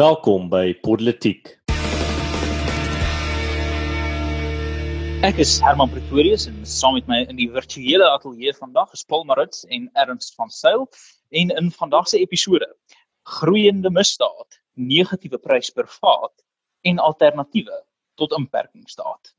Welkom by Politiek. Ek is Herman Pretorius en saam met my in die virtuele ateljee vandag is Paul Marits en Ernst van Sail en in vandag se episode groeiende misdaad, negatiewe prys per vaat en alternatiewe tot inperkingsstaat.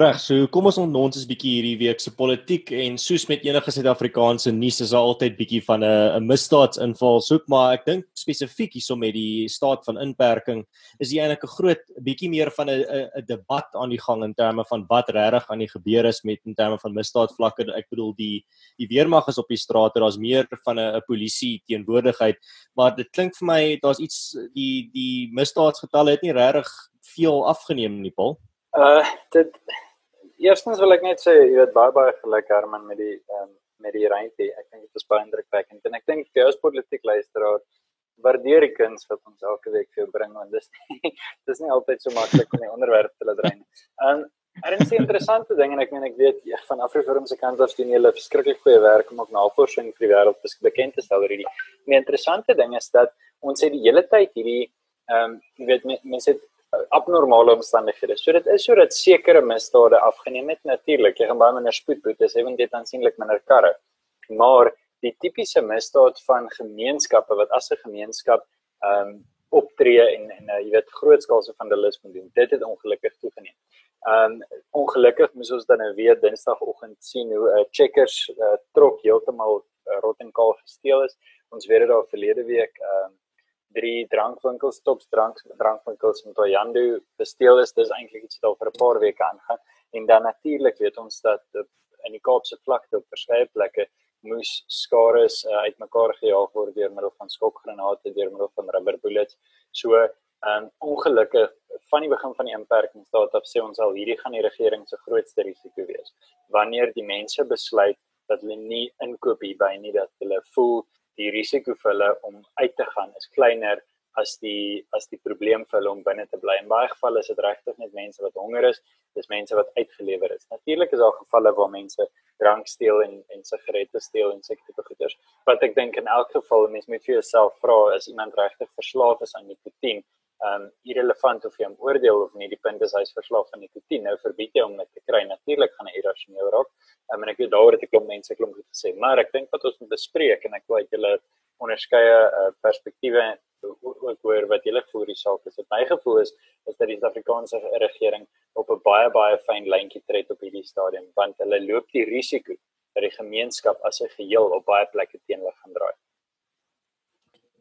Reg, so kom ons ons is bietjie hierdie week se politiek en soos met enige Suid-Afrikaanse nuus is daar altyd bietjie van 'n 'n misdaadsinval soek, maar ek dink spesifiek hierso met die staat van inperking is dit eintlik 'n groot bietjie meer van 'n 'n debat aan die gang in terme van wat regtig aan die gebeur is met in terme van misdaadvlakke. Ek bedoel die die weermag is op die strate, daar's meer van 'n 'n polisie teenwoordigheid, maar dit klink vir my daar's iets die die misdaadsgetalle het nie regtig veel afgeneem nie, Paul. Uh dit Eerstens wil ek net sê jy weet baie baie geluk Herman met die um, met die rente. Ek dink dit is baie indrukwekkend en ek dink vir ons politiek luisteraar waardeer die kuns wat ons elke week vir jou bring want dis nie, dis nie altyd so maklik om die onderwerp te laat drein. Ehm Er is 'n interessante ding en ek meen ek weet ja, van Afriforum se kant af doen julle verskriklik goeie werk om ook navorsing vir die wêreld bekend te stel oor hierdie. Die interessante ding is dat ons sê die hele tyd hierdie ehm um, jy weet mense het abnormale omstandighede. So dit is sodat sekere misdade afgeneem het natuurlik. Jy gaan baie minder spoedboetes hê want dit aansienlik minder karre. Maar die tipiese misdaad van gemeenskappe wat as 'n gemeenskap ehm um, optree en en uh, jy weet grootskaalse vandalisme doen. Dit het ongelukkig toegeneem. Ehm um, ongelukkig moes ons dan nou weer Dinsdagoggend sien hoe 'n uh, checkers uh, trok heeltemal uh, rot en kaal gesteel is. Ons weet dit daar verlede week ehm um, drie drankwinkels, tops drank drankwinkels in Toyando besteel is. Dis eintlik iets wat al vir 'n paar weke aangaan. En dan natuurlik weet ons dat in die Kaapse vlakte op verskeie plekke moes skares uh, uitmekaar gejaag word deur middel van skokgranate, deur middel van rubber bullets. So, ehm um, ongelukkig van die begin van die inperking staat op sê ons al hierdie gaan die regering se grootste risiko wees. Wanneer die mense besluit dat hulle nie inkoop hierby nie dat hulle voel die risiko vir hulle om uit te gaan is kleiner as die as die probleem vir hulle om binne te bly. In baie gevalle is dit regtig net mense wat honger is, dis mense wat uitgelewer is. Natuurlik is daar gevalle waar mense drank steel en en sigarette steel en sulke tipe goeders. Wat ek dink in elk geval mense moet vir jouself vra as iemand regtig verslaaf is aan nikotien, ehm um, irrelevant of jy hom oordeel of nie, die punt is hy's verslaaf aan nikotien. Nou verbied jy hom net te kry. Natuurlik gaan hy irrasioneel raak. Um, en ek weet daaroor het ek klomp mense klomp goed gesê, maar ek dink wat ons moet bespreek en ek wil uit julle onderskeie uh, perspektiewe ook hoor wat julle voel die saak is. Wat my gevoel is is dat die Suid-Afrikaanse regering op 'n baie baie fyn lyntjie trek op hierdie stadium want hulle loop die risiko dat die gemeenskap as 'n geheel op baie plekke teen hulle gaan draai.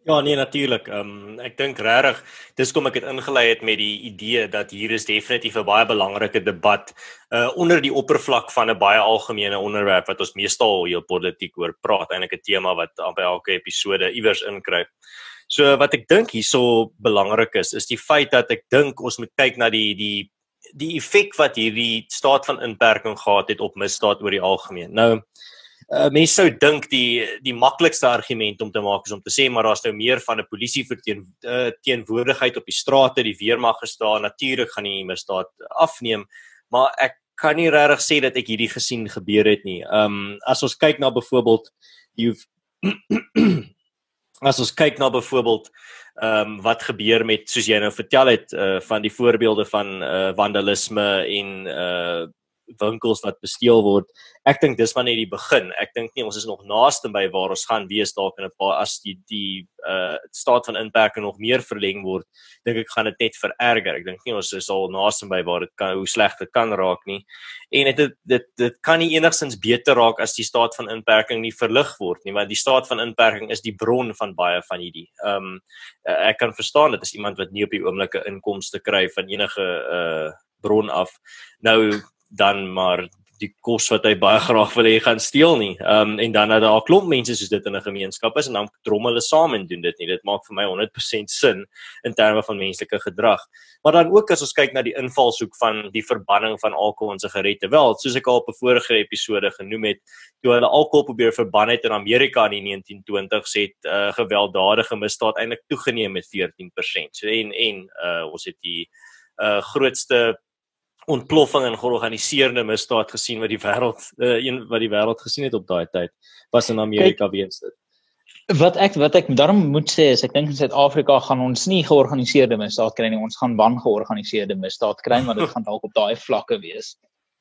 Ja nee natuurlik. Ehm um, ek dink regtig dis kom ek het ingelei het met die idee dat hier is definitief 'n baie belangrike debat uh onder die oppervlak van 'n baie algemene onderwerp wat ons meestal hier politiek oor praat, eintlik 'n tema wat by elke episode iewers inkruip. So wat ek dink hierso belangrik is, is die feit dat ek dink ons moet kyk na die die die effek wat hierdie staat van inperking gehad het op misdaad oor die algemeen. Nou uh, mense sou dink die die maklikste argument om te maak is om te sê maar daar's nou meer van 'n polisie verteen uh, teenwoordigheid op die strate, die weermag gestaan, natuurlik gaan die misdaad afneem, maar ek kan nie regtig sê dat ek hierdie gesien gebeur het nie. Um as ons kyk na byvoorbeeld die as ons kyk na byvoorbeeld ehm um, wat gebeur met soos jy nou vertel het uh, van die voorbeelde van uh, vandalisme en uh winkels wat gesteel word. Ek dink dis maar net die begin. Ek dink nie ons is nog naaste by waar ons gaan wees dalk in 'n paar as die die uh staat van inperking nog meer verleng word. Dink ek gaan dit net vererger. Ek dink nie ons is al naaste by waar dit kan hoe sleg dit kan raak nie. En dit dit dit kan nie enigsins beter raak as die staat van inperking nie verlig word nie, want die staat van inperking is die bron van baie van hierdie. Um ek kan verstaan dit is iemand wat nie op die oomblikke inkomste kry van enige uh bron af. Nou dan maar die kos wat hy baie graag wil hê gaan steel nie. Ehm um, en dan dat daar 'n klomp mense soos dit in 'n gemeenskap is en dan drom hulle saam en doen dit nie. Dit maak vir my 100% sin in terme van menslike gedrag. Maar dan ook as ons kyk na die invalshoek van die verbanning van alkohol en sigarette. Wel, soos ek al op 'n vorige episode genoem het, toe hulle alkohol probeer verban het in Amerika in die 1920s het uh, gewelddadige misdaad eintlik toegeneem met 14%. So en en uh, ons het die uh, grootste ontploffing en georganiseerde misdaad gesien wat die wêreld uh, een wat die wêreld gesien het op daai tyd was in Amerika weens dit. Wat ek wat ek daarom moet sê is ek dink in Suid-Afrika gaan ons nie georganiseerde misdaad kry nie, ons gaan wan georganiseerde misdaad kry, maar dit gaan dalk op daai vlakke wees.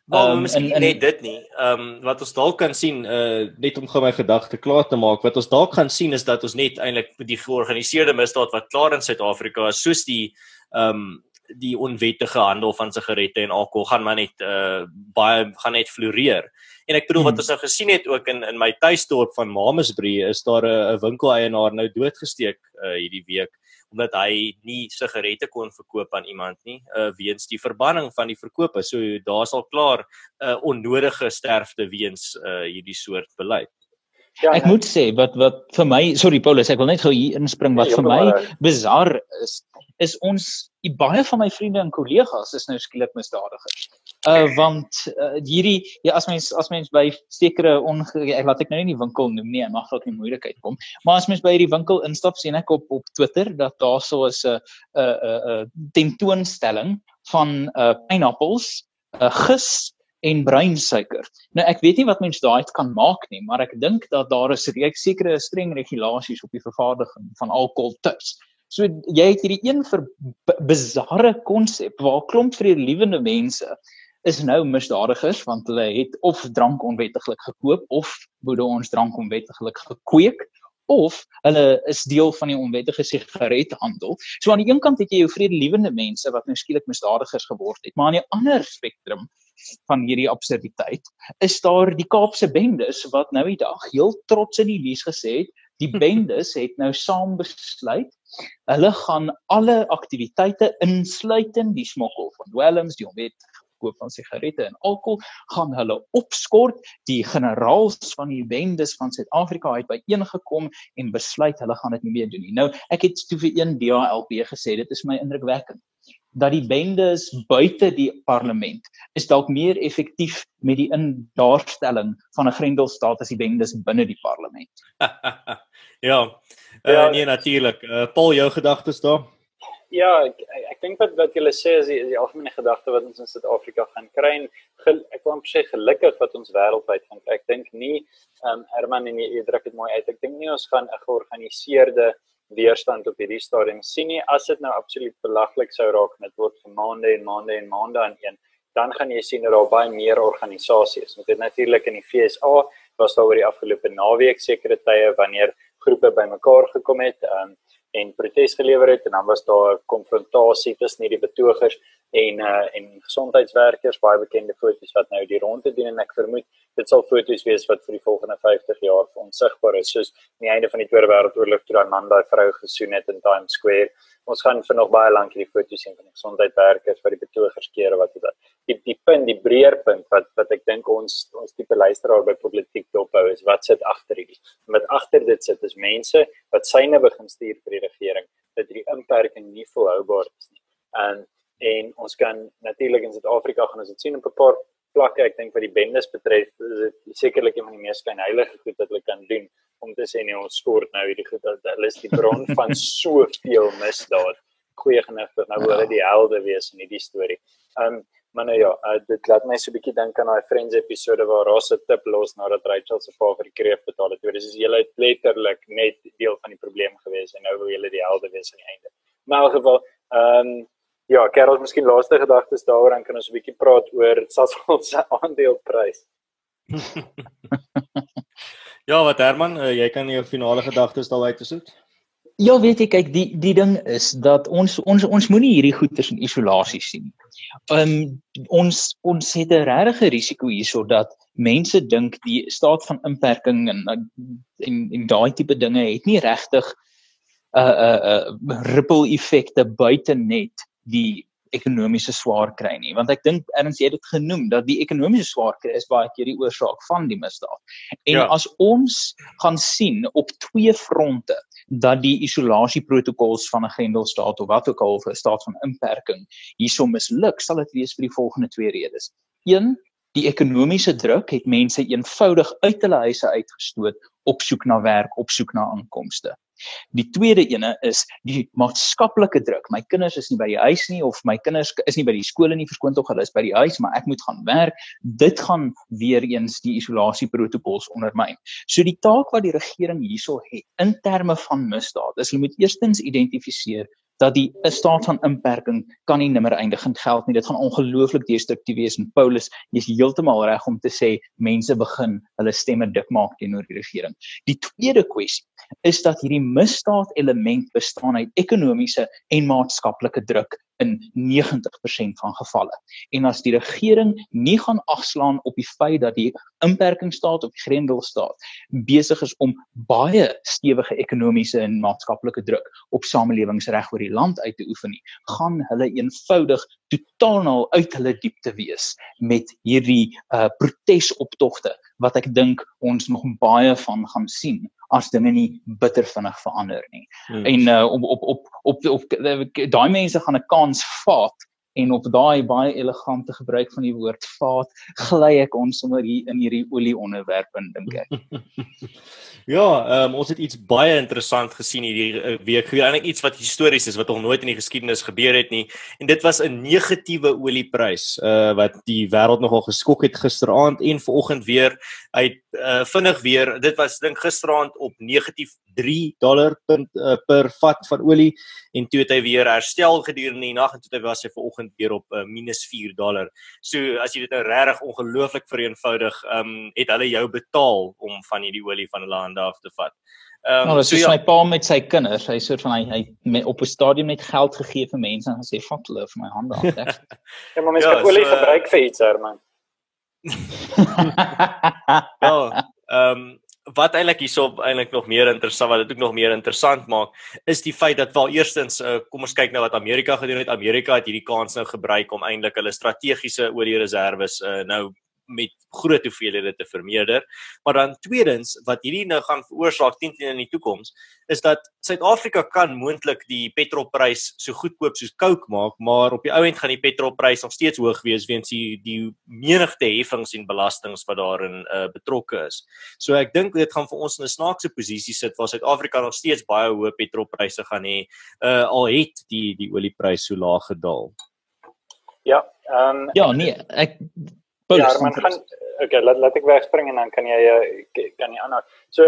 Wel, um, miskien net dit nie. Ehm um, wat ons dalk kan sien, uh net om gou my gedagte klaar te maak, wat ons dalk gaan sien is dat ons net eintlik die georganiseerde misdaad wat klaar in Suid-Afrika is, soos die ehm um, die onwettige handel van sigarette en alkohol gaan maar net uh baie gaan net floreer. En ek bedoel hmm. wat ons nou gesien het ook in in my tuisdorp van Mamasbury is daar 'n winkeleienaar nou doodgesteek uh hierdie week omdat hy nie sigarette kon verkoop aan iemand nie uh weens die verbanning van die verkope. So daar sal klaar 'n uh, onnodige sterfte weens uh hierdie soort beleid. Ja, ek nee. moet sê wat wat vir my, sorry Paulus, ek wil net gou hier inspring wat ja, vir my bizar is is ons baie van my vriende en kollegas is nou skielik misdadigers. Uh want uh, hierdie ja as mens as mens by sekere onge laat ek nou nie die winkel noem nie, mag dalk nie moeilikheid kom. Maar as mens by hierdie winkel instap sien ek op op Twitter dat daar so 'n 'n 'n tentoonstelling van uh pineappels, uh gis en breinsuiker. Nou ek weet nie wat mens daai kan maak nie, maar ek dink dat daar is sekere streng regulasies op die vervaardiging van alkohol tuis. So jy het hierdie een vir bizarre konsep waar klomp vredelewende mense is nou misdadigers want hulle het of drank onwettiglik gekoop of boede ons drank onwettiglik gekweek of hulle is deel van die onwettige sigarethandel. So aan die een kant het jy jou vredelewende mense wat nou skielik misdadigers geword het, maar aan die ander spektrum van hierdie absurditeit is daar die Kaapse bendes wat nou die dag heel trots in die nuus gesê het die bendes het nou saam besluit Hulle gaan alle aktiwiteite insluitend die smokkel van dwelms, die onwettige koop van sigarette en alkohol gaan hulle opskort. Die generaals van die bendes van Suid-Afrika het byeengekom en besluit hulle gaan dit nie meer doen nie. Nou, ek het toe vir een DHLP gesê dit is my indrukwekkend dat die bendes buite die parlement is dalk meer effektief met die indaarstelling van 'n grendelstaat as die bendes binne die parlement. ja. Uh, ja, nee natuurlik. Uh, Paul, jou gedagtes daar? Ja, ek ek dink wat wat julle sê is die, die algemene gedagte wat ons in Suid-Afrika gaan kry en gel, ek wil sê gelukkig wat ons wêreldwyd gaan kry. Ek dink nie ehm um, Herman en jy druk dit mooi uit. Ek dink nie ons gaan 'n georganiseerde weerstand op hierdie stadium sien nie. As dit nou absoluut belaglik sou raak en dit word vir maande en maande en maande aan een, dan gaan jy sien dat daar baie meer organisasies. Met dit natuurlik in die FSA was daar oor die afgelope naweek sekere tye wanneer groepe bymekaar gekom het um, en protes gelewer het en dan was daar 'n konfrontasie tussen hierdie betogers en uh, en gesondheidswerkers baie bekende foto's wat nou die ronde doen en ek vermoed dit sal foto's wees wat vir die volgende 50 jaar onsigbaar is soos aan die einde van die Tweede Wêreldoorlog toe daai man daai vrou gesoen het in Times Square. Ons gaan vir nog baie lank hierdie foto's sien van die gesondheidswerkers wat die betogers keer wat dit die die punt die breër punt wat wat ek dink ons ons tipe luisteraar by politiek dophou is wat sit agter hierdie. Met agter dit sit is mense wat syne begin stuur vir die regering dat hierdie inperking nie volhoubaar is nie. En en ons kan natuurlik in Suid-Afrika gaan ons dit sien op 'n paar vlakke ek dink wat die bendes betref is dit sekerlik een van die mees klein heilige goed wat hulle kan doen om te sê nee ons skort nou hierdie goed dat hulle is die bron van soveel misdaad goeie genigtig nou word hulle die helde wees in hierdie storie. Um maar nou ja, uh, dit laat my so 'n bietjie dink aan daai Friends episode waar Ross 'n tip los nadat Rachel se pa vir die kreef betaal het. Dit is julle letterlik net deel van die probleem gewees en nou wil julle die helde wees aan die einde. Maar in elk geval, ehm um, ja, Karel, miskien laaste gedagtes daaroor dan kan ons 'n bietjie praat oor Sasol se aandeleprys. ja, wat Herman, uh, jy kan jou finale gedagtes daar uit soek. Ja, weet jy, kyk, die die ding is dat ons ons ons moenie hierdie goeters in isolasie sien. Ehm um, ons ons het 'n regte risiko hierso dat mense dink die staat van inperking en en en daai tipe dinge het nie regtig 'n uh, 'n uh, 'n uh, ripple effekte buite net die ekonomiese swaar kry nie want ek dink erns jy het dit genoem dat die ekonomiese swaar kry is baie keer die oorsaak van die misdaad. En ja. as ons gaan sien op twee fronte dat die isolasieprotokols van 'n grendelstaat of wat ook al of 'n staat van inperking hierso misluk, sal dit wees vir die volgende twee redes. Een Die ekonomiese druk het mense eenvoudig uit hulle huise uitgestoot op soek na werk, op soek na inkomste. Die tweede ene is die maatskaplike druk. My kinders is nie by die huis nie of my kinders is nie by die skole nie, verskoon tog hulle is by die huis, maar ek moet gaan werk. Dit gaan weer eens die isolasieprotokols ondermyn. So die taak wat die regering hierso het in terme van misdaad is hulle moet eerstens identifiseer dat die 'n staat van inperking kan nie nimmer eindig in geld nie. Dit gaan ongelooflik destruktief wees en Paulus is heeltemal reg om te sê mense begin hulle stemme dik maak teenoor die regering. Die tweede kwessie is dat hierdie misdaad element bestaan uit ekonomiese en maatskaplike druk in 90% van gevalle. En as die regering nie gaan agslaan op die feit dat die inperkingsstaat of die grendelstaat besig is om baie stewige ekonomiese en maatskaplike druk op samelewingsreg oor die land uit te oefen nie, gaan hulle eenvoudig totaal uit hulle diepte wees met hierdie uh protesoptogte wat ek dink ons nog baie van gaan sien as dinge nie bitter vinnig verander nie. Hmm. En uh op op op op, op, op daai mense gaan 'n kans vat en op daai baie elegante gebruik van die woord vaat gly ek ons sommer hier in hierdie olie onderwerp in dink ek. ja, um, ons het iets baie interessant gesien hierdie uh, week. Eintlik iets wat histories is wat nog nooit in die geskiedenis gebeur het nie. En dit was 'n negatiewe olieprys uh wat die wêreld nogal geskok het gisteraand en vanoggend weer uit uh vinnig weer. Dit was dink gisteraand op negatief 3 dollar per uh, per vat van olie en toe het hy weer herstel gedurende die nag en toe was hy vanoggend punt weer op uh, -4 dollar. So as jy dit nou regtig ongelooflik vereenvoudig, ehm um, het hulle jou betaal om van hierdie olie van hulle hande af te vat. Ehm um, nou, so ja. my pa met sy kinders, hy soort van hy hy met, op 'n stadium net geld gegee vir mense en gesê vat hulle vir my hande af. ja, maar mense ja, kan olie so, gebruik vir iets, man. ja, ehm um, wat eintlik hierso eintlik nog meer interessant wat dit ook nog meer interessant maak is die feit dat wel eerstens uh, kom ons kyk nou wat Amerika gedoen het. Amerika het hierdie kans nou gebruik om eintlik hulle strategiese olie reserve uh, nou met groot hoeveelhede te vermeerder. Maar dan tweedens wat hierdie nou gaan veroorsaak teen teen in die toekoms is dat Suid-Afrika kan moontlik die petrolprys so goedkoop soos Coke maak, maar op die ou end gaan die petrolprys nog steeds hoog wees weens die die menigte heffings en belastings wat daarin uh, betrokke is. So ek dink dit gaan vir ons in 'n snaakse posisie sit waar Suid-Afrika nog steeds baie hoë petrolpryse gaan hê, uh, al het die die olieprys so laag gedaal. Ja, ehm um, Ja, nee, ek Paulus, ja, man gaan okay, laat laat ek wegspring en dan kan jy eh, kan jy aanhaak. So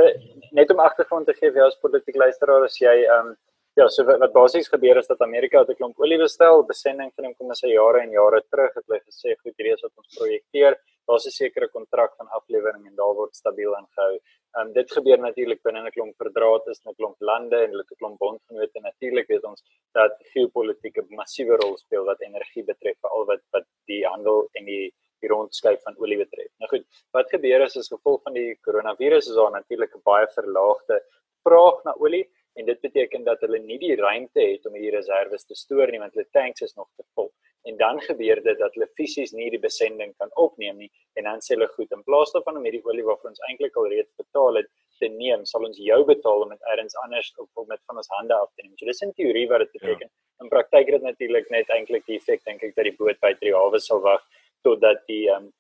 net om agtergrond te gee vir jou as politieke luisteraar as jy ehm um, ja, so wat, wat basies gebeur is dat Amerika het 'n klomp olie bestel, besending van hom kom as hy jare en jare terug het hulle gesê goed, hierdie is wat ons projekteer. Daar's 'n sekere kontrak van aflewering en daar word stabiel aangehou. Ehm um, dit gebeur natuurlik binne 'n klomp verdraad is met 'n klomp lande en hulle het 'n klomp bondgenote. Natuurlik weet ons dat geopolitiese massiewe rol speel wat energie betref, veral wat wat die handel en die die rondskyf van olie betref. Nou goed, wat gebeur is as gevolg van die koronavirus is daar natuurlik 'n baie verlaagde vraag na olie en dit beteken dat hulle nie die ruimte het om hierdie reserve te stoor nie want hulle tanks is nog te vol. En dan gebeur dit dat hulle fisies nie die besending kan opneem nie en dan sê hulle goed, in plaas daarvan om hierdie olie waarvoor ons eintlik al reeds betaal het te neem, sal ons jou betaal om dit elders anders of met van ons hande af te neem. So dis in teorie wat dit beteken. Ja. In praktyk het dit natuurlik net eintlik die effek dink ek dat die boot by die hawe sal wag totdat die ehm um,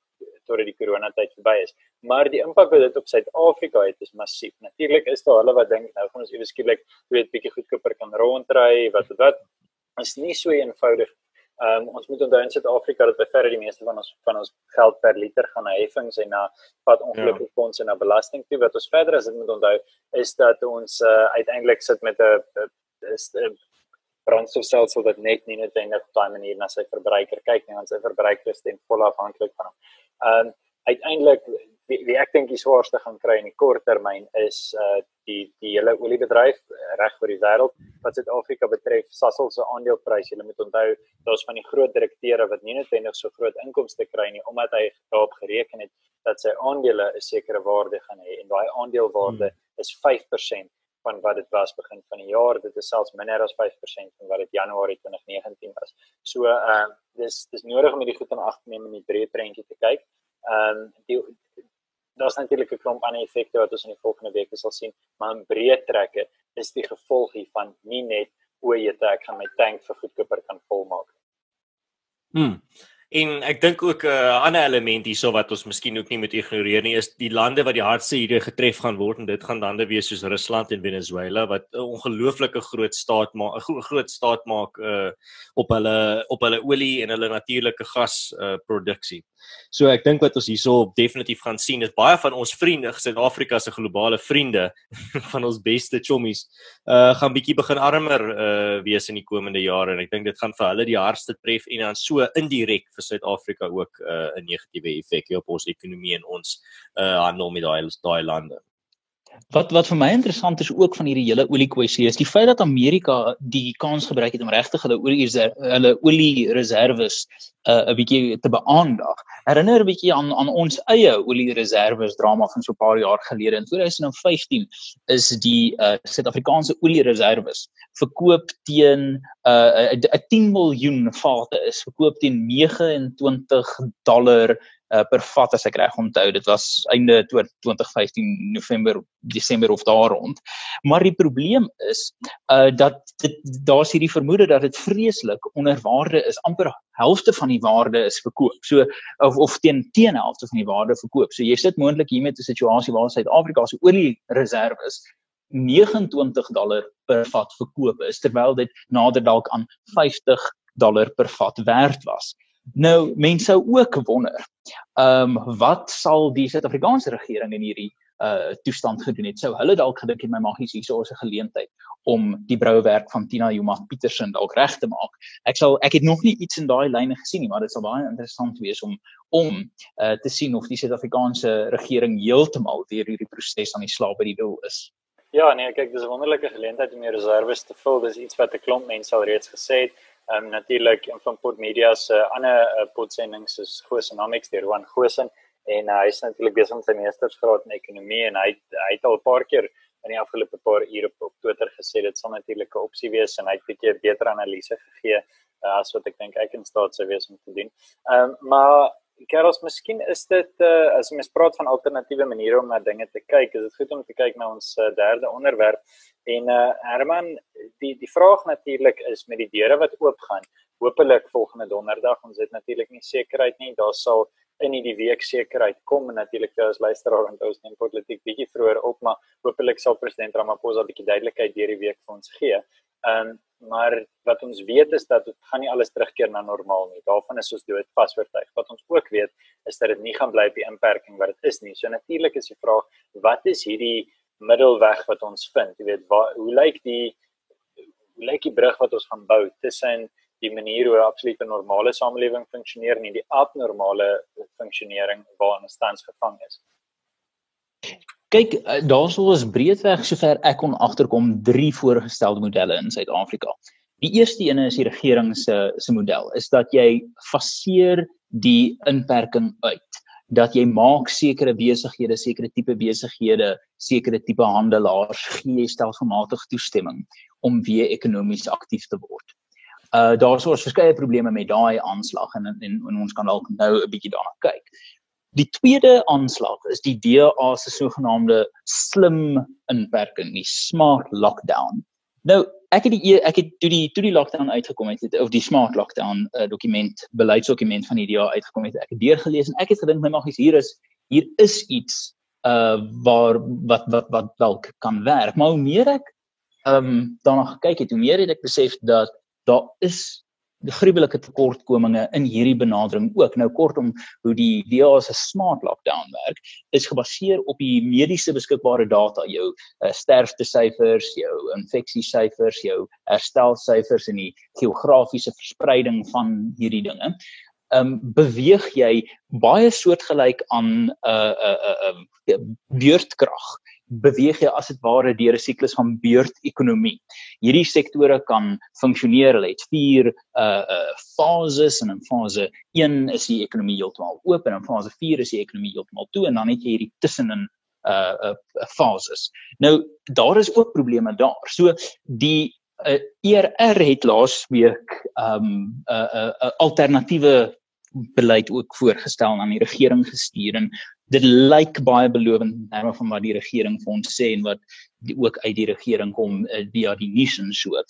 totdat die coronatyd verby is. Maar die impak wat dit op Suid-Afrika het is massief. Natuurlik is daar hulle wat dink nou gaan ons ewe skielik weet bietjie goedkoper kan rondry wat wat is nie so eenvoudig. Ehm um, ons moet onthou in Suid-Afrika dat baie verre die meeste van ons van ons geld per liter gaan na heffings en na wat ongelukkige ja. fondse en na belasting toe. Wat ons verder as dit moet onthou is dat ons uh, uiteindelik sit met 'n is 'n brandstofstelsel wat net nie noodwendig op daai manier na sy verbruiker kyk nie, want sy verbruiker is ten volle afhanklik van hom. Ehm um, uiteindelik wie, wie ek dink die swaarste gaan kry in die kort termyn is uh die die hele oliebedryf uh, reg oor die wêreld wat Suid-Afrika betref, Sasol se aandeleprys. Jy moet onthou daar's van die groot direkteure wat nie noodwendig so groot inkomste kry nie omdat hy daarop gereken het dat sy aandele 'n sekere waarde gaan hê en daai aandelewaarde hmm. is 5% van wat dit was begin van die jaar. Dit is selfs minder as 5% van wat dit Januarie 2019 was. So ehm uh, dis dis nodig om hierdie goed in ag te neem in die breë prentjie te kyk. Ehm um, die daar's natuurlik 'n klomp ander effekte wat ons in die volgende weke sal sien, maar in breë trekke is die gevolg hiervan nie net o, jy ek gaan my tank vir goedkoper kan volmaak. Hmm. En ek dink ook 'n uh, ander element hierso wat ons miskien ook nie moet ignoreer nie is die lande wat die hardste hierdie getref gaan word en dit gaan lande wees soos Rusland en Venezuela wat 'n ongelooflike groot staat maak 'n groot staat maak uh, op hulle op hulle olie en hulle natuurlike gas uh, produksie. So ek dink wat ons hierso definitief gaan sien is baie van ons vriende, Suid-Afrika se globale vriende van ons beste chommies, uh gaan bietjie begin armer uh wees in die komende jare en ek dink dit gaan vir hulle die hardste tref en dan so indirek vir Suid-Afrika ook uh 'n negatiewe effek op ons ekonomie en ons uh handel met daai daai lande. Wat wat vir my interessant is ook van hierdie hele olie kwessie is die feit dat Amerika die kans gebruik het om regtig hulle olie hulle olie reserves uh, 'n bietjie te beaandag. Herinner 'n bietjie aan aan ons eie olie reserves drama van so 'n paar jaar gelede in 2015 is die uh, Suid-Afrikaanse olie reserves verkoop teen 'n uh, 'n 10 miljoen vate is verkoop teen 29 dollar uh, per vat as ek reg onthou dit was einde 2015 November Desember of daar rond. Maar die probleem is uh, dat dit daar's hierdie vermoede dat dit vreeslik onder waarde is amper helfte van die waarde is verkoop. So of of teen teen helfte van die waarde verkoop. So jy sit moontlik hier met 'n situasie waar Suid-Afrika se olie reserves 29 dollar per vat verkoop is terwyl dit nader dalk aan 50 dollar per vat werd was. Nou mense sou ook wonder, ehm um, wat sal die Suid-Afrikaanse regering in hierdie uh toestand gedoen het? Sou hulle dalk gedink het my magies hierso is 'n geleentheid om die brouwerk van Tina Jomas Petersen dalk reg te maak. Ek sal ek het nog nie iets in daai lyne gesien nie, maar dit sal baie interessant wees om om uh te sien of die Suid-Afrikaanse regering heeltemal deur hierdie proses aan die slaap by die wil is. Ja, nee, kyk, dis 'n wonderlike geleentheid om die reserves te vul. Dis iets wat 'n klomp mense al reeds gesê het. Ehm um, natuurlik een van Port Media se uh, ander uh, potsendings is Gosenomics deur Juan Gosen en uh, hy is natuurlik besig met sy meestersgraad in ekonomie en hy hy het al 'n paar keer in die afgelope paar ure op, op Twitter gesê dit sal natuurlik 'n opsie wees en hy het 'n bietjie beter analise gegee uh, as wat ek dink ek in staat sou wees om te doen. Ehm um, maar Karels, miskien is dit uh, as mens praat van alternatiewe maniere om na dinge te kyk, is dit goed om te kyk na ons uh, derde onderwerp. En uh, Herman, die die vraag natuurlik is met die deure wat oopgaan, hopelik volgende donderdag, ons het natuurlik nie sekerheid nie, daar sal in die week sekerheid kom en natuurlik jy as luisteraar en ons neem politiek bietjie vroeër op, maar hopelik sal president Ramaphosa bietjie duidelikheid deur die week vir ons gee. Ehm um, maar wat ons weet is dat dit gaan nie alles terugkeer na normaal nie. Daarvan is ons dood vas oortuig. Wat ons ook weet is dat dit nie gaan bly op die inperking wat dit is nie. So natuurlik is die vraag, wat is hierdie middelweg wat ons vind? Jy weet, waar hoe lyk die hoe lyk die brug wat ons gaan bou tussen die manier hoe 'n absolute normale samelewing funksioneer en die abnormale funksionering waarin ons tans gevang is? Kyk, eh, daar sou ons breedweg sover ek kon agterkom drie voorgestelde modelle in Suid-Afrika. Die eerste een is die regering se se model, is dat jy faseer die inperking uit. Dat jy maak sekere besighede, sekere tipe besighede, sekere tipe handelaars gee stelselmatig toestemming om weer ekonomies aktief te word. Uh daar is ons verskeie probleme met daai aanslag en, en en ons kan dalk nou 'n bietjie daarna kyk. Die tweede aanslag is die DA se sogenaamde slim inperking, die smart lockdown. Nou, ek het die ek het toe die toe die lockdown uitgekom het, het of die smart lockdown uh, dokument, beleidsdokument van die DA uitgekom het, ek het deurgelees en ek het gedink my magies hier is hier is iets uh waar wat wat wat dalk kan werk. Maar hoe meer ek ehm um, daarna gekyk het, hoe meer het ek besef dat daar is gruwelike tekortkominge in hierdie benadering ook. Nou kortom hoe die DA se smart lockdown werk is gebaseer op die mediese beskikbare data, jou uh, sterfte syfers, jou infeksie syfers, jou herstel syfers en die geografiese verspreiding van hierdie dinge. Ehm um, beweeg jy baie soortgelyk aan 'n uh, 'n uh, 'n uh, uh, beurtkrag beweeg jy as dit ware deur 'n siklus van beurtekonomie. Hierdie sektore kan funksioneer, hulle het vier uh uh fases en in fase 1 is die ekonomie heeltemal oop en in fase 4 is die ekonomie heeltemal toe en dan het jy hierdie tussenin uh uh fases. Nou daar is ook probleme daar. So die uh, ERR het laas week um 'n uh, 'n uh, uh, alternatiewe beleid ook voorgestel aan die regering gestuur en dit lyk baie belovend terme van wat die regering vir ons sê en wat die ook uit die regering kom uh, via die nuus en so.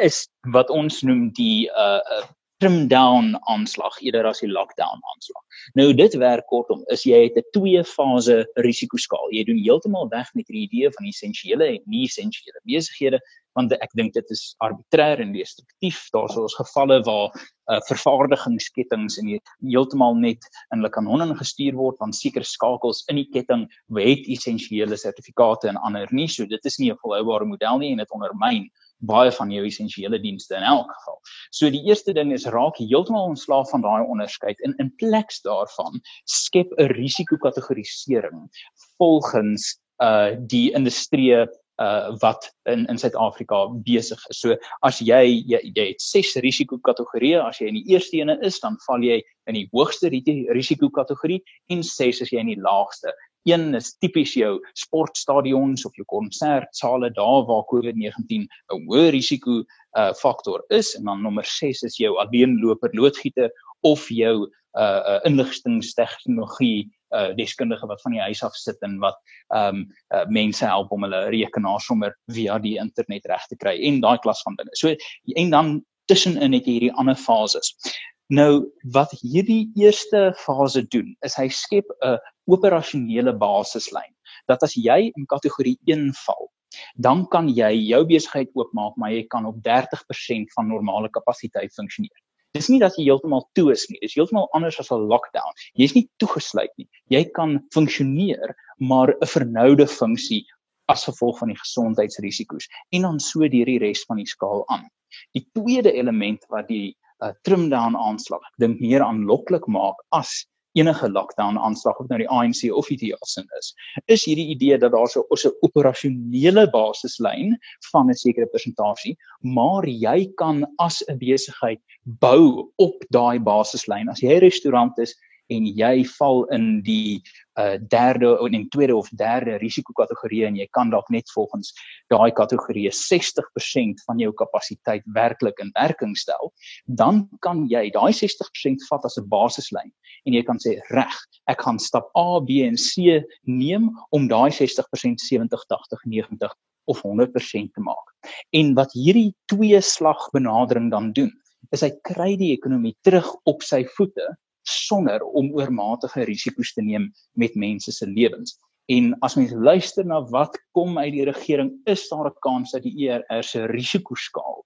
Is wat ons noem die uh, uh trim down aanslag eerder as die lockdown aanslag. Nou dit werk kortom is jy het 'n twee fase risikoskaal. Jy doen heeltemal weg met die idee van essensiële en nie essensiële besighede want ek dink dit is arbitrêr en destruktief. Daar's ons gevalle waar uh, vervaardigingskettinge in heeltemal net in hulle kanonne gestuur word want sekere skakels in die ketting het essensiële sertifikate en ander nie. So dit is nie 'n volhoubare model nie en dit ondermyn baie van jou essensiële dienste in elk geval. So die eerste ding is raak heeltemal ontslaaf van daai onderskeid en in plek daarvan skep 'n risikokategorisering volgens uh die industrie uh wat in in Suid-Afrika besig is. So as jy jy, jy het ses risikokategorieë, as jy in die eerste ene is, dan val jy in die hoogste risikokategorie en ses is jy in die laagste. Een is tipies jou sportstadions of jou konsertsale daar waar COVID-19 'n hoë risiko uh faktor is en dan nommer 6 is jou alleenloper loodgieter of jou uh, uh inligtingstegnologie uh deskundige wat van die huis af sit en wat ehm um, uh, mense help om hulle rekenaar sommer via die internet reg te kry en daai klas van dinge. So en dan tussenin het jy hierdie ander fases. Nou wat hierdie eerste fase doen is hy skep 'n operasionele basislyn dat as jy in kategorie 1 val, dan kan jy jou besigheid oopmaak, maar jy kan op 30% van normale kapasiteit funksioneer. Dis nie dat jy heeltemal toe is nie, dis heeltemal anders as 'n lockdown. Jy's nie toegesluit nie. Jy kan funksioneer, maar 'n vernoude funksie as gevolg van die gesondheidsrisiko's en dan so deur die res van die skaal aan. Die tweede element wat die uh, trim down aanslag. Dink meer aanloklik maak as enige lockdown aanslag of nou die ANC of die TSN is is hierdie idee dat daar so 'n operasionele basislyn van 'n sekere persentasie maar jy kan as 'n besigheid bou op daai basislyn. As jy 'n restaurant is en jy val in die uh derde of in tweede of derde risikokategorie en jy kan dalk net volgens daai kategorie 60% van jou kapasiteit werklik in werking stel, dan kan jy daai 60% vat as 'n basislyn en jy kan sê reg, ek gaan stap A, B en C neem om daai 60% 70, 80, 90 of 100% te maak. En wat hierdie twee slag benadering dan doen, is hy kry die ekonomie terug op sy voete sonder om oormatige risiko's te neem met mense se lewens. En as mens luister na wat kom uit die regering, is daar 'n kans dat die ERR se risikoskaal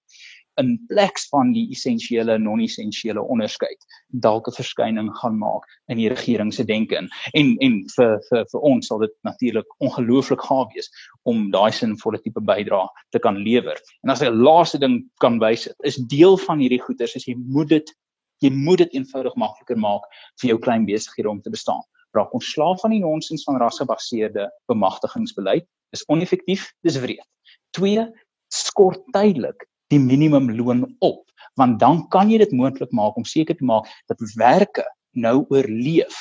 in plek van die essensiële en non-essensiële onderskeid dalk 'n verskyning gaan maak in die regering se denke en en en vir vir vir ons sal dit natuurlik ongelooflik gaaf wees om daai sinvolle tipe bydrae te kan lewer. En as 'n laaste ding kan wys, is deel van hierdie goeders is jy moet dit jy moet dit eenvoudig makliker maak vir jou klein besighede om te bestaan. Raak ontslaaf van die nonsens van rasgebaseerde bemagtigingsbeleid is oneffektief, dis wreed. 2 skort tydelik die minimumloon op, want dan kan jy dit moontlik maak om seker te maak dat werke nou oorleef.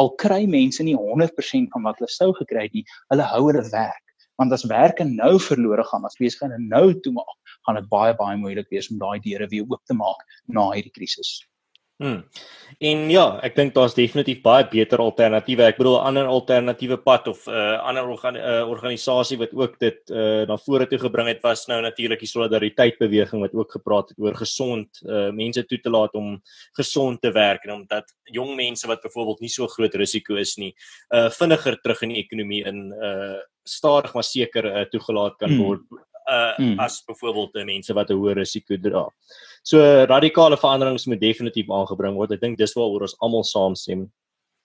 Al kry mense nie 100% van wat hulle sou gekry het nie, hulle hou hulle werk. Want as werke nou verlore gaan, as besighede nou toemaak, gaan dit baie baie moeilik wees om daai deure weer oop te maak na hierdie krisis. Hmm. En ja, ek dink daar's definitief baie beter alternatiewe. Ek bedoel 'n ander alternatiewe pad of 'n uh, ander organ, uh, organisasie wat ook dit uh, na vore toe gebring het was nou natuurlik die solidariteit beweging wat ook gepraat het oor gesond uh, mense toe te laat om gesond te werk en omdat jong mense wat byvoorbeeld nie so groot risiko is nie, uh, vinniger terug in die ekonomie in uh, stadig maar seker uh, toegelaat kan hmm. word. Hmm uh mm. as byvoorbeeld mense wat 'n hoë risiko dra. So radikale veranderings moet definitief aangebring word. Ek dink dis waaroor ons almal saamstem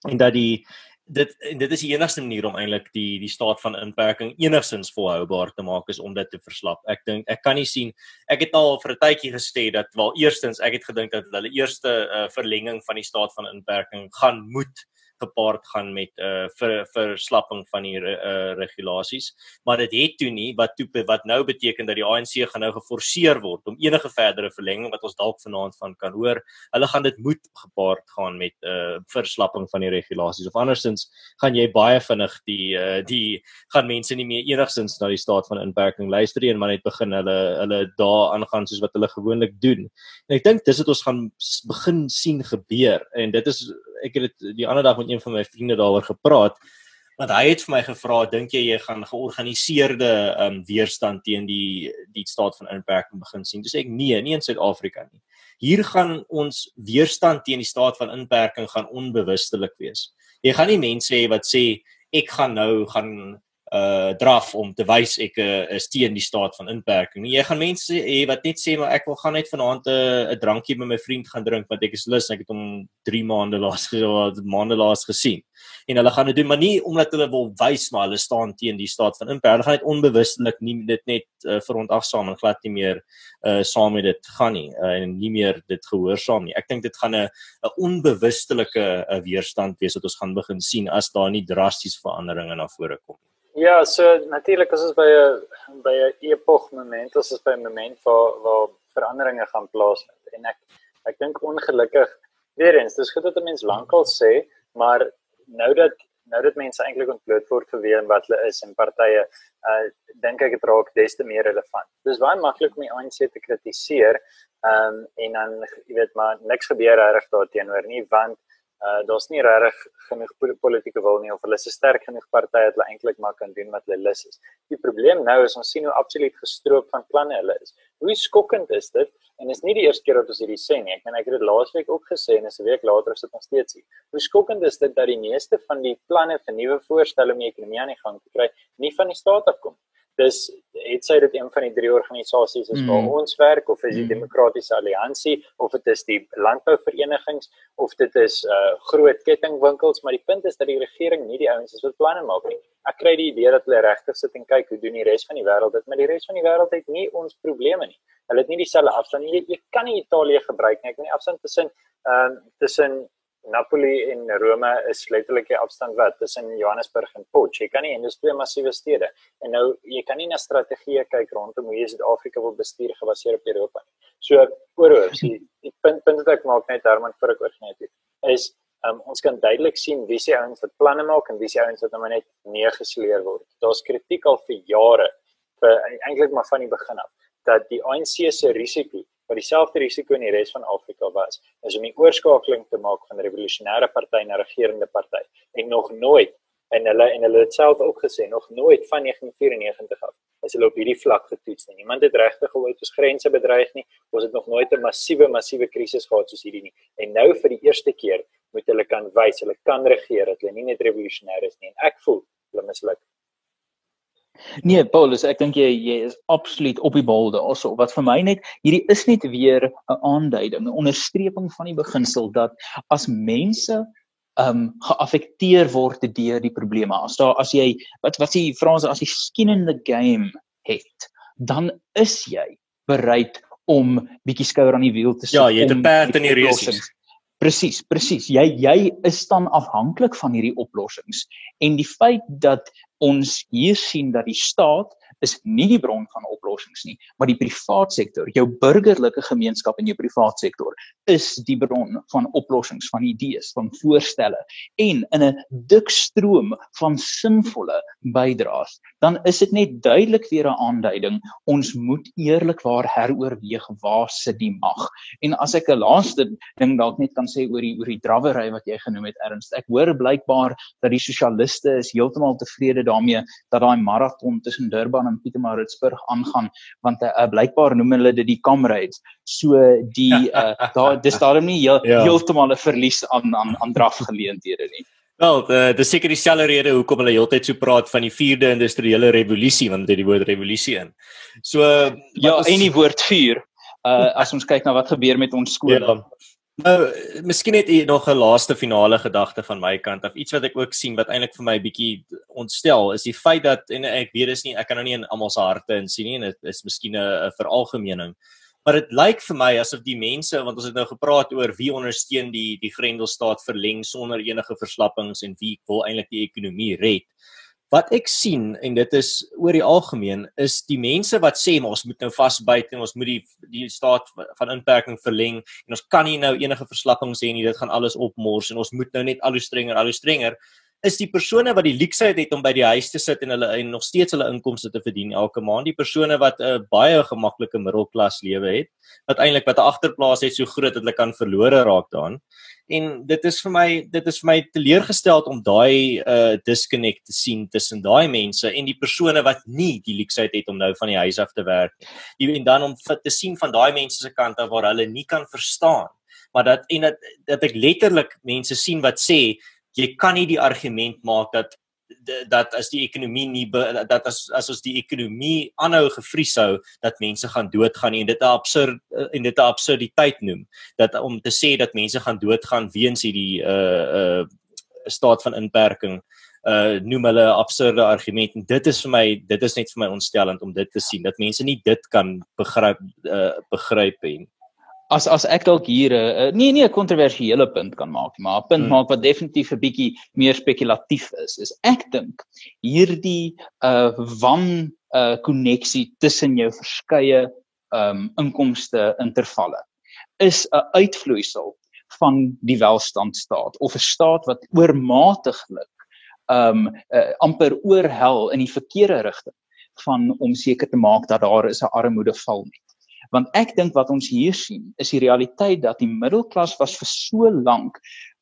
en dat die dit dit is die enigste manier om eintlik die die staat van inperking enigsins volhoubaar te maak is om dit te verslap. Ek dink ek kan nie sien ek het al vir 'n tydjie gesê dat wel eerstens ek het gedink dat hulle eerste uh, verlenging van die staat van inperking gaan moet gepaard gaan met 'n uh, ver, verslapping van die uh, regulasies. Maar dit het toe nie wat toe wat nou beteken dat die ANC gaan nou geforseer word om enige verdere verlenging wat ons dalk vanaand van kan hoor. Hulle gaan dit moet gepaard gaan met 'n uh, verslapping van die regulasies. Of andersins gaan jy baie vinnig die uh, die gaan mense nie meer enigsins na die staat van inperking luister nie en maar net begin hulle hulle daar aangaan soos wat hulle gewoonlik doen. En ek dink dis wat ons gaan begin sien gebeur. En dit is ek het dit die ander dag met een van my vriende daaroor gepraat. want hy het vir my gevra dink jy jy gaan georganiseerde um weerstand teen die die staat van inperking begin sien dis ek nee nie in Suid-Afrika nie hier gaan ons weerstand teen die staat van inperking gaan onbewustelik wees jy gaan nie mense hê wat sê ek gaan nou gaan uh draf om te wys ek uh, is teen die staat van inperking. Jy gaan mense hê wat net sê maar ek wil gaan net vanaand 'n uh, 'n drankie met my vriend gaan drink want ek is lus ek het hom 3 maande laas maande laas gesien. En hulle gaan dit doen maar nie omdat hulle wil wys maar hulle staan teen die staat van inperking. Hulle gaan net onbewustelik nie dit net uh, verontagsaam en glad nie meer uh saam met dit gaan nie uh, en nie meer dit gehoorsaam nie. Ek dink dit gaan 'n 'n onbewustelike uh, weerstand wees wat ons gaan begin sien as daar nie drastiese veranderinge na vore kom nie. Ja, so natuurlik as ons by 'n by 'n epog moment, as ons by 'n moment waar waar veranderinge gaan plaasvind en ek ek dink ongelukkig weer eens, dis goed dat 'n mens lankal sê, maar nou dat nou dat mense eintlik ontbloot word vir wie en wat hulle is en partye, uh dink ek dit raak des te meer relevant. Dis baie maklik om die ANC te kritiseer, ehm um, en dan jy weet maar niks gebeur reg daarteenoor nie want uh daar's nie regtig genoeg politieke wil nie of hulle is 'n sterk genoeg party dat hulle eintlik maar kan doen wat hulle lus is. Die probleem nou is ons sien hoe absoluut gestroop van planne hulle is. Hoe skokkend is dit? En is nie die eerste keer dat ons hierdie sê nie. Ek meen ek het dit laasweek ook gesê en is 'n week later dit nog steeds hier. Hoe skokkend is dit dat die meeste van die planne vir nuwe voorstelle om die ekonomie aan die gang te kry nie van die staat afkom dis het sy dit een van die drie organisasies is waar mm. ons werk of is die mm. demokratiese alliansie of dit is die landbouverenigings of dit is uh groot kettingwinkels maar die punt is dat die regering nie die ouens is wat planne maak nie ek kry die idee dat hulle regtig sit en kyk hoe doen die res van die wêreld dit maar die res van die wêreld het nie ons probleme nie hulle het nie dieselfde afstand nie jy, jy kan nie Italië gebruik nie ek weet nie afstand tussen ehm uh, tussen Napoli en Rome is letterlik die afstand wat tussen Johannesburg en Potch. Jy kan nie en dis twee massiewe stede. En nou jy kan nie na strategieë kyk rondom hoe jy Suid-Afrika wil bestuur gebaseer op Europa nie. So oorhoofs die, die punt punt wat ek maak net Herman vir ek oorgeneem het is um, ons kan duidelik sien wie se ouens wat planne maak en wie se ouens wat nou net neergesleer word. Daar's kritiek al vir jare vir eintlik maar van die begin af dat die ANC se risiko wat dieselfde risiko in die res van Afrika was, is om die oorskakeling te maak van revolusionêre party na regerende party en nog nooit en hulle en hulle het self ook gesê nog nooit van 1994 af as hulle op hierdie vlak getoets nie. Niemand het regtig ooit ons grense bedreig nie. Ons het nog nooit 'n massiewe massiewe krisis gehad soos hierdie nie. En nou vir die eerste keer moet hulle kan wys hulle kan regeer dat hulle nie net revolusionêr is nie. En ek voel hulle misluk. Nee, Paulus, ek dink jy jy is absoluut op die bal daarso. Wat vir my net hierdie is net weer 'n aanduiding, 'n onderstreping van die beginsel dat as mense um, geaffekteer word deur die probleme. As daar as jy wat wat sê Frans as jy skin in the game het, dan is jy bereid om bietjie skouer aan die wiel te sit. Ja, jy het 'n perd in die race. Presies, presies. Jy jy is dan afhanklik van hierdie oplossings. En die feit dat ons hier sien dat die staat is nie die bron van oplossings nie, maar die privaat sektor, jou burgerlike gemeenskap en jou privaat sektor is die bron van oplossings, van idees, van voorstelle en in 'n dik stroom van sinvolle bydraes, dan is dit net duidelik weer 'n aanduiding ons moet eerlikwaar heroorweeg waar sit die mag. En as ek 'n laaste ding dalk net kan sê oor die oor die drawery wat jy genoem het Ernst, ek hoor blykbaar dat die sosialiste is heeltemal tevrede daarmee dat daai maraton tussen Durban en Pietermaritzburg aangaan want uh, blykbaar noem hulle dit die comrades. So die uh, daar dis daarom nie heel, ja. heeltemal 'n verlies aan aan aan drafgeleenthede nie. Wel, uh, dis seker dieselfde rede hoekom hulle heeltyd so praat van die 4de industriële revolusie want dit het die woord revolusie in. So ja, ons... en die woord vuur. Uh as ons kyk na wat gebeur met ons skole. Ja. Nou, miskien net nog 'n laaste finale gedagte van my kant af. Iets wat ek ook sien wat eintlik vir my bietjie ontstel is die feit dat en ek weet dis nie ek kan nou nie in almal se harte insien nie en dit is miskien 'n veralgemening. Maar dit lyk vir my asof die mense want ons het nou gepraat oor wie ondersteun die die Grendelstaat verleng sonder enige verslappings en wie wil eintlik die ekonomie red wat ek sien en dit is oor die algemeen is die mense wat sê maar ons moet nou vasbyt en ons moet die die staat van inperking verleng en ons kan nie nou enige verslappings hê nie dit gaan alles opmors en ons moet nou net al hoe strenger al hoe strenger is die persone wat die luksheid het om by die huis te sit en hulle en nog steeds hulle inkomste te verdien elke maand, die persone wat 'n uh, baie gemaklike middelklas lewe het, wat eintlik wat 'n agterplaas het so groot dat hulle kan verlore raak daarin. En dit is vir my dit is vir my teleurgestel om daai uh disconnect te sien tussen daai mense en die persone wat nie die luksheid het om nou van die huis af te werk nie. En dan om te sien van daai mense se kant af waar hulle nie kan verstaan maar dat en dat dat ek letterlik mense sien wat sê jy kan nie die argument maak dat dat as die ekonomie nie dat as as ons die ekonomie aanhou gevries hou dat mense gaan doodgaan en dit 'n absurd en dit 'n absurditeit noem. Dat om te sê dat mense gaan doodgaan weens hierdie uh uh staat van inperking uh noem hulle 'n absurde argument. En dit is vir my dit is net vir my ontstellend om dit te sien dat mense nie dit kan begryp uh begryp en as as ek dalk hier 'n uh, nee nee 'n kontroversiële punt kan maak, maar 'n punt hmm. maak wat definitief 'n bietjie meer spekulatief is, is ek dink hierdie uh wan uh koneksie tussen jou verskeie um inkomste intervalle is 'n uitvloeisel van die welstandstaat of 'n staat wat oormatiglik um uh, amper oorhel in die verkeerde rigting van om seker te maak dat daar is 'n armoedeval nie want ek dink wat ons hier sien is die realiteit dat die middelklas was vir so lank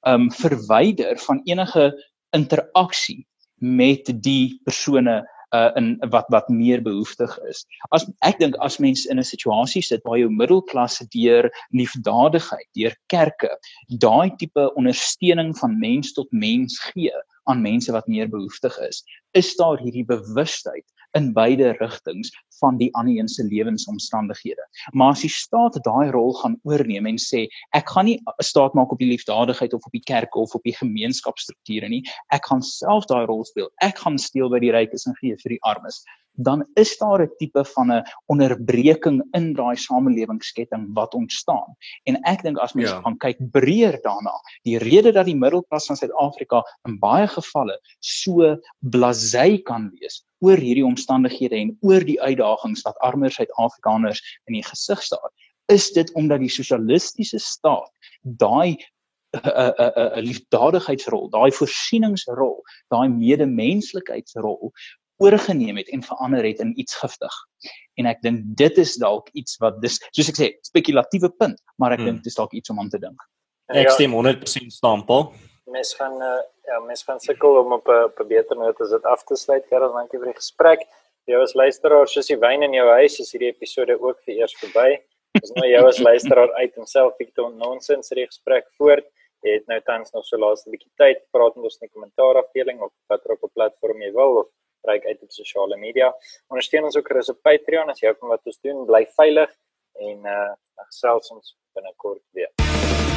um verwyder van enige interaksie met die persone uh in wat wat meer behoeftig is. As ek dink as mens in 'n situasie sit waar jou middelklasse deur liefdadigheid, deur kerke, daai tipe ondersteuning van mens tot mens gee aan mense wat meer behoeftig is, is daar hierdie bewustheid in beide rigtings van die ander een se lewensomstandighede. Maar as die staat daai rol gaan oorneem en sê ek gaan nie 'n staat maak op die liefdadigheid of op die kerk of op die gemeenskapsstrukture nie, ek gaan self daai rol speel. Ek gaan steel by die rykes en gee vir die armes dan is daar 'n tipe van 'n onderbreking in daai samelewingsketting wat ontstaan. En ek dink as mens ja. gaan kyk breër daarna, die rede dat die middelklas van Suid-Afrika in baie gevalle so blasey kan wees oor hierdie omstandighede en oor die uitdagings wat armer Suid-Afrikaners in die gesig staar, is dit omdat die sosialistiese staat daai 'n 'n 'n liefdadigheidsrol, daai voorsieningsrol, daai medemenslikheidsrol oorgeneem het en verander het in iets giftig. En ek dink dit is dalk iets wat dis soos ek sê, spekulatiewe punt, maar ek hmm. dink dis dalk iets om aan te dink. Ek stem 100% saam, Paul. Mens gaan uh, ja, mens gaan sukkel om op 'n op 'n beter noot as dit af te sluit. Karel, dankie vir die gesprek. Jy as luisteraar, soos die wyn in jou huis, is hierdie episode ook vir eers verby. Dis nou jou as luisteraar uit homself Victor Nonsens hierdie gesprek voort. Jy het nou tans nog so laaste bietjie tyd, praat met ons in die kommentaar afdeling of watter op 'n platform jy wil of gebruik uit op sosiale media. Ondersteun ons ook gerus op Patreon as jy van wat ons doen, bly veilig en uh gesels ons binnekort weer.